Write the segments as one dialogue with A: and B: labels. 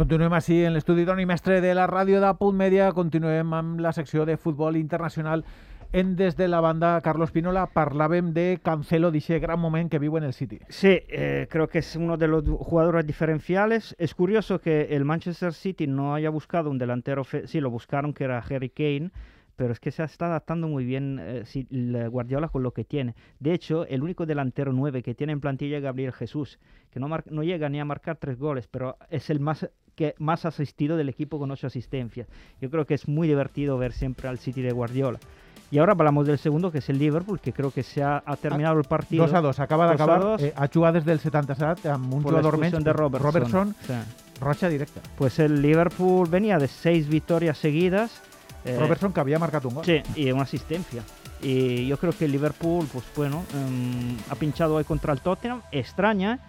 A: Continuem així en l'estudi Toni Mestre de la ràdio de Punt Media. Continuem la secció de futbol internacional. En des de la banda Carlos Pinola parlàvem de Cancelo, d'aquest gran moment que viu en el City.
B: Sí, eh, creo que es uno de los jugadores diferenciales. Es curioso que el Manchester City no haya buscado un delantero, sí, lo buscaron que era Harry Kane, pero es que se está adaptando muy bien eh, Guardiola con lo que tiene. De hecho, el único delantero 9 que tiene en plantilla es Gabriel Jesús, que no, no llega ni a marcar tres goles, pero es el más que más asistido del equipo con ocho asistencias. Yo creo que es muy divertido ver siempre al City de Guardiola. Y ahora hablamos del segundo, que es el Liverpool, que creo que se ha, terminado el partido.
A: 2 a 2, acaba de acabar. Eh, ha desde el 77 amb un jugador
B: de Robertson.
A: Robertson sí. directa.
B: Pues el Liverpool venía de seis victorias seguidas.
A: Eh, Robertson que había marcado un gol.
B: Sí, y una asistencia. Y yo creo que el Liverpool, pues bueno, em, ha pinchado hoy contra el Tottenham. Extraña,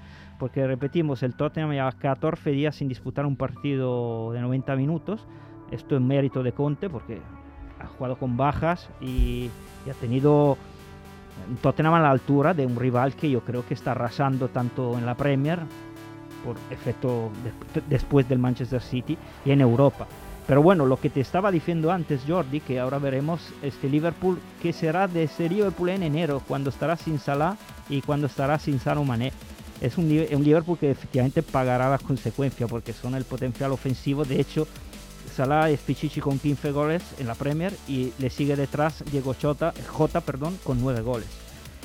B: porque repetimos, el Tottenham lleva 14 días sin disputar un partido de 90 minutos. Esto es mérito de Conte porque ha jugado con bajas y, ha tenido un Tottenham a la altura de un rival que yo creo que está arrasando tanto en la Premier, por efecto después del Manchester City, y en Europa. Pero bueno, lo que te estaba diciendo antes, Jordi, que ahora veremos este Liverpool, que será de ese Liverpool en enero, cuando estará sin Salah y cuando estará sin Salah Mané es un, Liverpool que efectivamente pagará las consecuencias porque son el potencial ofensivo. De hecho, Salah es Pichichi con 15 goles en la Premier y le sigue detrás Diego Jota, J perdón, con 9 goles.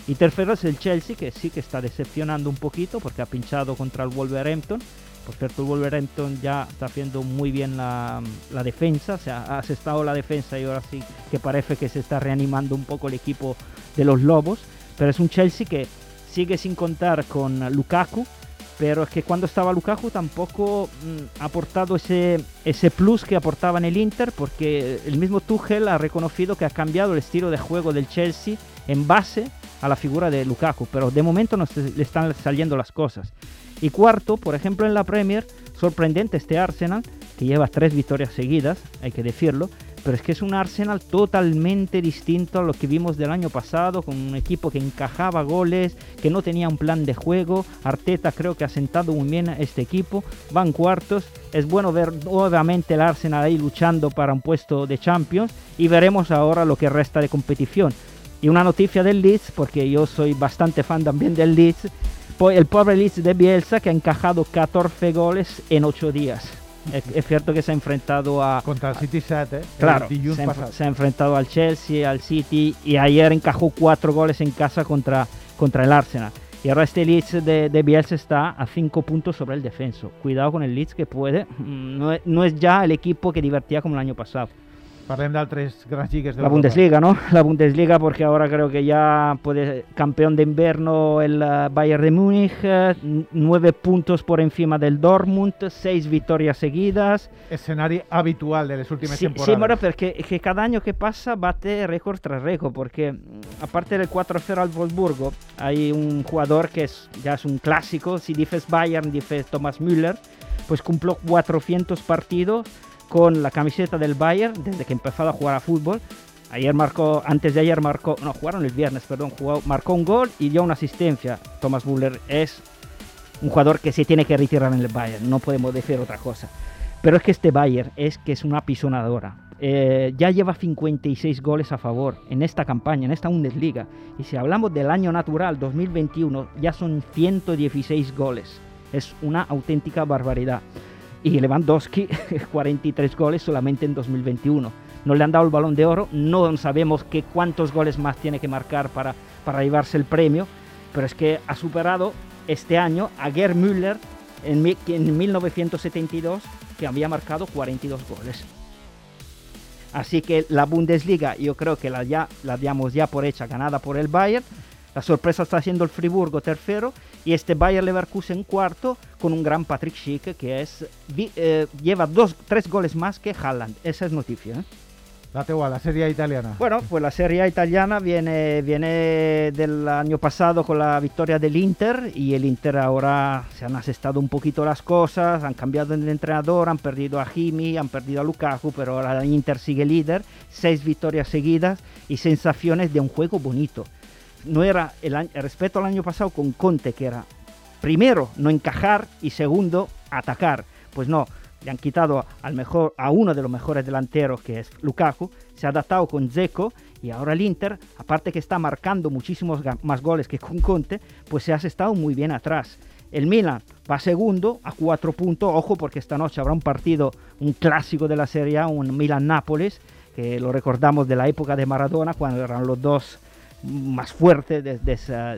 B: Y tercero es el Chelsea, que sí que está decepcionando un poquito porque ha pinchado contra el Wolverhampton. Por cierto, el Wolverhampton ya está haciendo muy bien la, la defensa, o sea, ha asestado la defensa y ahora sí que parece que se está reanimando un poco el equipo de los Lobos. Pero es un Chelsea que sigue sin contar con Lukaku, pero es que cuando estaba Lukaku tampoco mm, ha aportado ese, ese plus que aportaba en el Inter, porque el mismo Tuchel ha reconocido que ha cambiado el estilo de juego del Chelsea en base a la figura de Lukaku, pero de momento no le están saliendo las cosas. Y cuarto, por ejemplo, en la Premier, sorprendente este Arsenal, que lleva tres victorias seguidas, hay que decirlo, pero es que es un Arsenal totalmente distinto a lo que vimos del año pasado, con un equipo que encajaba goles, que no tenía un plan de juego. Arteta creo que ha sentado muy bien a este equipo, van cuartos. Es bueno ver nuevamente el Arsenal ahí luchando para un puesto de Champions y veremos ahora lo que resta de competición. Y una noticia del Leeds, porque yo soy bastante fan también del Leeds, el pobre Leeds de Bielsa que ha encajado 14 goles en 8 días es, cierto que se ha enfrentado a...
A: Contra el City 7, ¿eh?
B: Claro, se, ha enfrentado al Chelsea, al City y ayer encajó cuatro goles en casa contra, contra el Arsenal. Y ahora este Leeds de, de Bielsa está a cinco puntos sobre el defenso. Cuidado con el Leeds que puede. Mm, no no es ya el equipo que divertía como el año pasado.
A: Parlem d'altres grans lligues
B: La Bundesliga, ¿no? La Bundesliga porque ahora creo que ya puede campeón de invierno el uh, Bayern de Múnich, uh, nueve puntos por encima del Dortmund, seis victorias seguidas.
A: Escenario habitual de las últimas
B: sí,
A: temporadas.
B: Sí, bueno, porque que cada año que pasa bate récord tras récord, porque mm, aparte del 4-0 al Wolfsburgo, hay un jugador que es, ya es un clásico, si dices Bayern, dices Thomas Müller, pues cumplió 400 partidos con la camiseta del Bayern desde que empezó a jugar a fútbol. Ayer marcó, antes de ayer marcó, no, jugaron el viernes, perdón, marcó un gol y dio una asistencia. Thomas Müller es un jugador que se tiene que retirar en el Bayern, no podemos decir otra cosa. Pero es que este Bayern es que es una pisonadora. Eh, ya lleva 56 goles a favor en esta campaña, en esta Bundesliga. Y si hablamos del año natural 2021, ya son 116 goles. Es una auténtica barbaridad y Lewandowski 43 goles solamente en 2021. No le han dado el balón de oro, no sabemos qué cuántos goles más tiene que marcar para, para llevarse el premio, pero es que ha superado este año a Gerd Müller en, en 1972 que había marcado 42 goles. Así que la Bundesliga yo creo que la, ya, la damos ya por hecha, ganada por el Bayern. La sorpresa está siendo el Friburgo tercero y este Bayer Leverkusen cuarto con un gran Patrick Schick que es eh, lleva dos, tres goles más que Haaland. Esa es noticia. ¿eh?
A: La teua, la Serie italiana.
B: Bueno, pues la Serie italiana viene, viene del año pasado con la victoria del Inter y el Inter ahora se han asestado un poquito las cosas, han cambiado el entrenador, han perdido a Jimmy, han perdido a Lukaku, pero ahora el Inter sigue líder, seis victorias seguidas y sensaciones de un juego bonito no era el, respecto al año pasado con Conte, que era primero no encajar y segundo atacar. Pues no, le han quitado al mejor, a uno de los mejores delanteros que es Lukaku, se ha adaptado con Zeko y ahora el Inter, aparte que está marcando muchísimos más goles que con Conte, pues se ha estado muy bien atrás. El Milan va segundo a cuatro puntos, ojo porque esta noche habrá un partido, un clásico de la Serie A, un Milan-Nápoles, que lo recordamos de la época de Maradona, cuando eran los dos más fuertes de,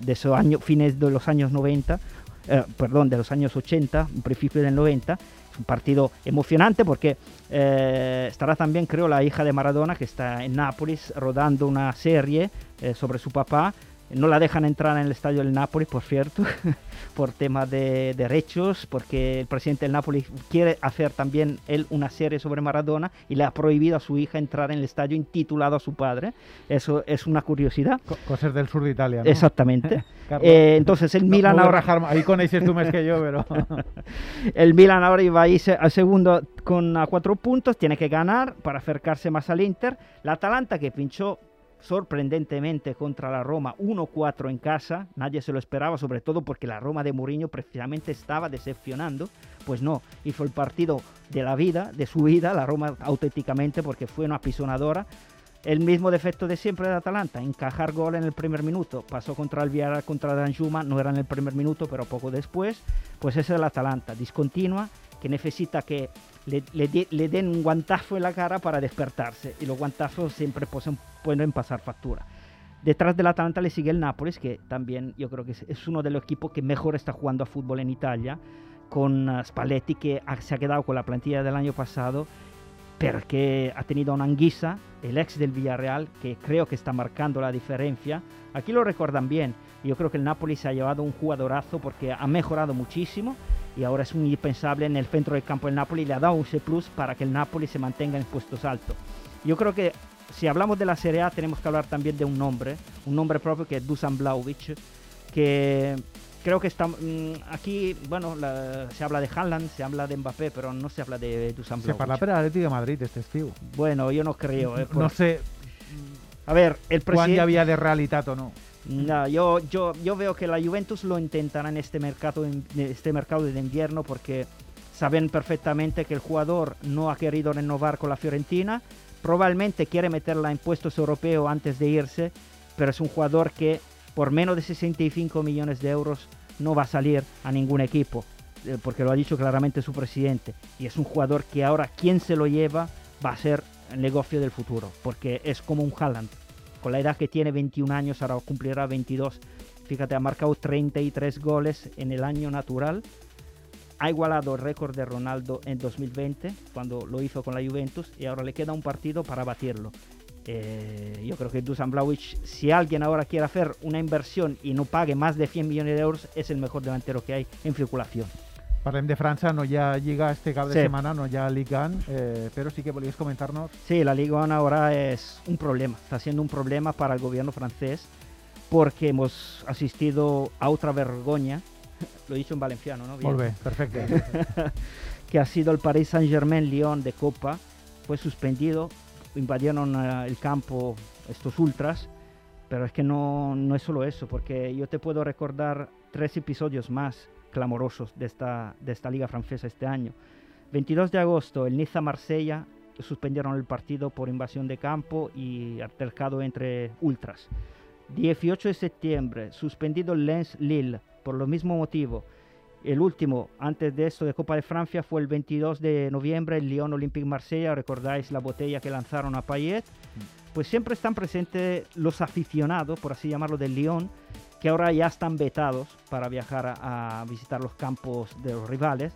B: esos años, fines de los años 90, eh, perdón, de los años 80, principio del 90. Es un partido emocionante porque eh, estará también, creo, la hija de Maradona, que está en Nápoles, rodando una serie eh, sobre su papá no la dejan entrar en el estadio del Napoli, por cierto, por temas de derechos, porque el presidente del Napoli quiere hacer también él una serie sobre Maradona y le ha prohibido a su hija entrar en el estadio intitulado a su padre. Eso es una curiosidad.
A: cosas del sur de Italia, ¿no?
B: Exactamente. eh, entonces el Milan ahora...
A: ahí conoces tú más que yo, pero...
B: el Milan ahora iba a irse al segundo con a cuatro puntos, tiene que ganar para acercarse más al Inter. La Atalanta que pinchó sorprendentemente contra la Roma 1-4 en casa, nadie se lo esperaba, sobre todo porque la Roma de Mourinho precisamente estaba decepcionando, pues no, hizo el partido de la vida, de su vida, la Roma auténticamente porque fue una pisonadora, el mismo defecto de siempre de Atalanta, encajar gol en el primer minuto, pasó contra el Villarreal, contra Danjuma, no era en el primer minuto, pero poco después, pues ese es el Atalanta, discontinua, que necesita que le, den un guantazo en la cara para despertarse. Y los guantazos siempre pueden pasar factura. Detrás del Atalanta le sigue el Nápoles, que también yo creo que es, uno de los equipos que mejor está jugando a fútbol en Italia, con uh, Spalletti que se ha quedado con la plantilla del año pasado, pero que ha tenido una Anguisa, el ex del Villarreal, que creo que está marcando la diferencia. Aquí lo recuerdan bien. Yo creo que el Nápoles ha llevado un jugadorazo porque ha mejorado muchísimo y ahora es un indispensable en el centro del campo del Napoli. Le ha dado un C plus para que el Napoli se mantenga en puestos altos. Yo creo que si hablamos de la Serie A tenemos que hablar también de un nombre, un nombre propio que es Dusan Blaovic, que creo que está mm, aquí, bueno, se habla de Haaland, se habla de Mbappé, pero no se habla de Dusan Blaovic.
A: Se habla de Atlético de Madrid, es testigo.
B: Bueno, yo no creo. Eh,
A: no sé.
B: A ver, el presidente...
A: ¿Cuán había de realidad o no?
B: No, yo, yo, yo veo que la Juventus lo intentará en este mercado, en este mercado de invierno porque saben perfectamente que el jugador no ha querido renovar con la Fiorentina. Probablemente quiere meterla en puestos europeos antes de irse, pero es un jugador que por menos de 65 millones de euros no va a salir a ningún equipo, eh, porque lo ha dicho claramente su presidente. Y es un jugador que ahora quien se lo lleva va a ser el negocio del futuro, porque es como un Haaland con la edad que tiene, 21 años, ahora cumplirá 22. Fíjate, ha marcado 33 goles en el año natural. Ha igualado el récord de Ronaldo en 2020, cuando lo hizo con la Juventus, y ahora le queda un partido para batirlo. Eh, yo creo que Dusan Blaovic, si alguien ahora quiere hacer una inversión y no pague más de 100 millones de euros, es el mejor delantero que hay en circulación.
A: Parlem de Francia, no ya llega este cabo de semana, no ya Ligue 1, eh, pero sí que podrías comentarnos.
B: Sí, la Ligue 1 ahora es un problema, está siendo un problema para el gobierno francés porque hemos asistido a otra vergüenza, lo he dicho en valenciano, ¿no?
A: Volve, perfecto.
B: que ha sido el Paris Saint-Germain-Lyon de Copa, fue suspendido, invadieron eh, el campo estos ultras, pero es que no, no es solo eso, porque yo te puedo recordar tres episodios más clamorosos de esta, de esta liga francesa este año. 22 de agosto, el Niza-Marsella suspendieron el partido por invasión de campo y altercado entre ultras. 18 de septiembre, suspendido el Lens-Lille por lo mismo motivo. El último, antes de esto, de Copa de Francia, fue el 22 de noviembre, el Lyon Olympique Marsella. ¿Recordáis la botella que lanzaron a Payet? Mm. Pues siempre están presentes los aficionados, por así llamarlo, del Lyon, que ahora ya están vetados para viajar a, visitar los campos de los rivales,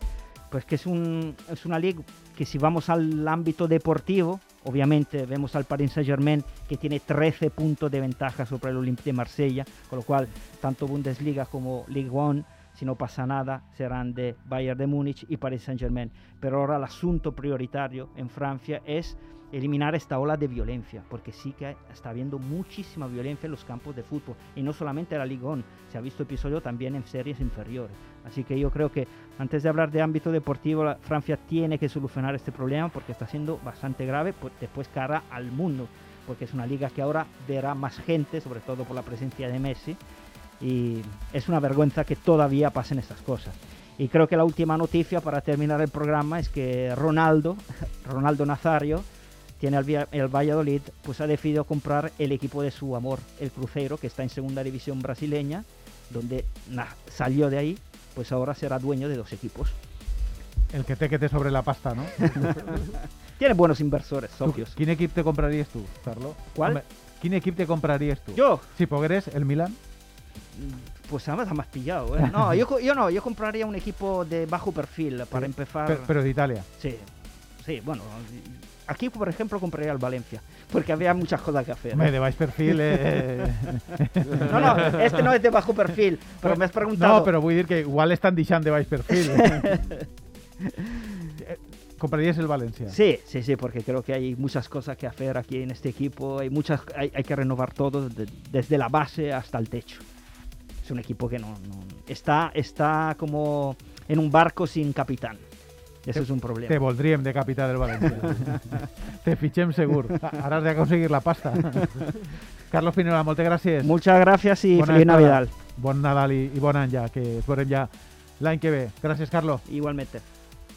B: pues que es, un, es una liga que si vamos al ámbito deportivo, obviamente vemos al Paris Saint-Germain que tiene 13 puntos de ventaja sobre el Olympique de Marsella, con lo cual tanto Bundesliga como Ligue 1 si no pasa nada, serán de Bayern de Múnich y Paris Saint-Germain. Pero ahora el asunto prioritario en Francia es eliminar esta ola de violencia, porque sí que está habiendo muchísima violencia en los campos de fútbol, y no solamente en la Ligue 1, se ha visto episodio también en series inferiores. Así que yo creo que antes de hablar de ámbito deportivo, Francia tiene que solucionar este problema porque está siendo bastante grave, pues, después cara al mundo, porque es una liga que ahora verá más gente, sobre todo por la presencia de Messi, y es una vergüenza que todavía pasen estas cosas. Y creo que la última noticia para terminar el programa es que Ronaldo, Ronaldo Nazario, tiene el, Valladolid, pues ha decidido comprar el equipo de su amor, el Cruzeiro, que está en segunda división brasileña, donde na- salió de ahí, pues ahora será dueño de dos equipos.
A: El que te quede sobre la pasta, ¿no?
B: Tiene buenos inversores, socios.
A: ¿Quin equip te compraries tu, Carlo?
B: ¿Cuál?
A: Home, ¿Quin equip te compraries tú?
B: Yo,
A: Si pogueres, el Milan.
B: Pues además más pillado. ¿eh? No, yo, yo no, yo compraría un equipo de bajo perfil para empezar.
A: Pero, pero de Italia.
B: Sí, sí, bueno. Aquí, por ejemplo, compraría el Valencia, porque había muchas cosas que hacer.
A: Me de baix perfil, eh...
B: No, no, este no es de bajo perfil, pero me has preguntado.
A: No, però vull dir que igual estan deixant de baix perfil. Eh, Compraries el València?
B: Sí, sí, sí, porque creo que hay muchas cosas que hacer aquí en este equipo. Hay muchas, hay, hay que renovar todo, de- desde la base hasta el techo. Un equipo que no, no- está, está como en un barco sin capitán. Eso es un problema.
A: Te voldríem de capital del València. Te fitxem segur. Ara has d'aconseguir la pasta. Carlos Pinola, moltes gràcies.
B: Muchas gracias y
A: Bona
B: feliz. Navidad.
A: Bon Nadal i, i bon any ja, que es veurem ja l'any que ve. Gràcies, Carlos.
B: Igualmente.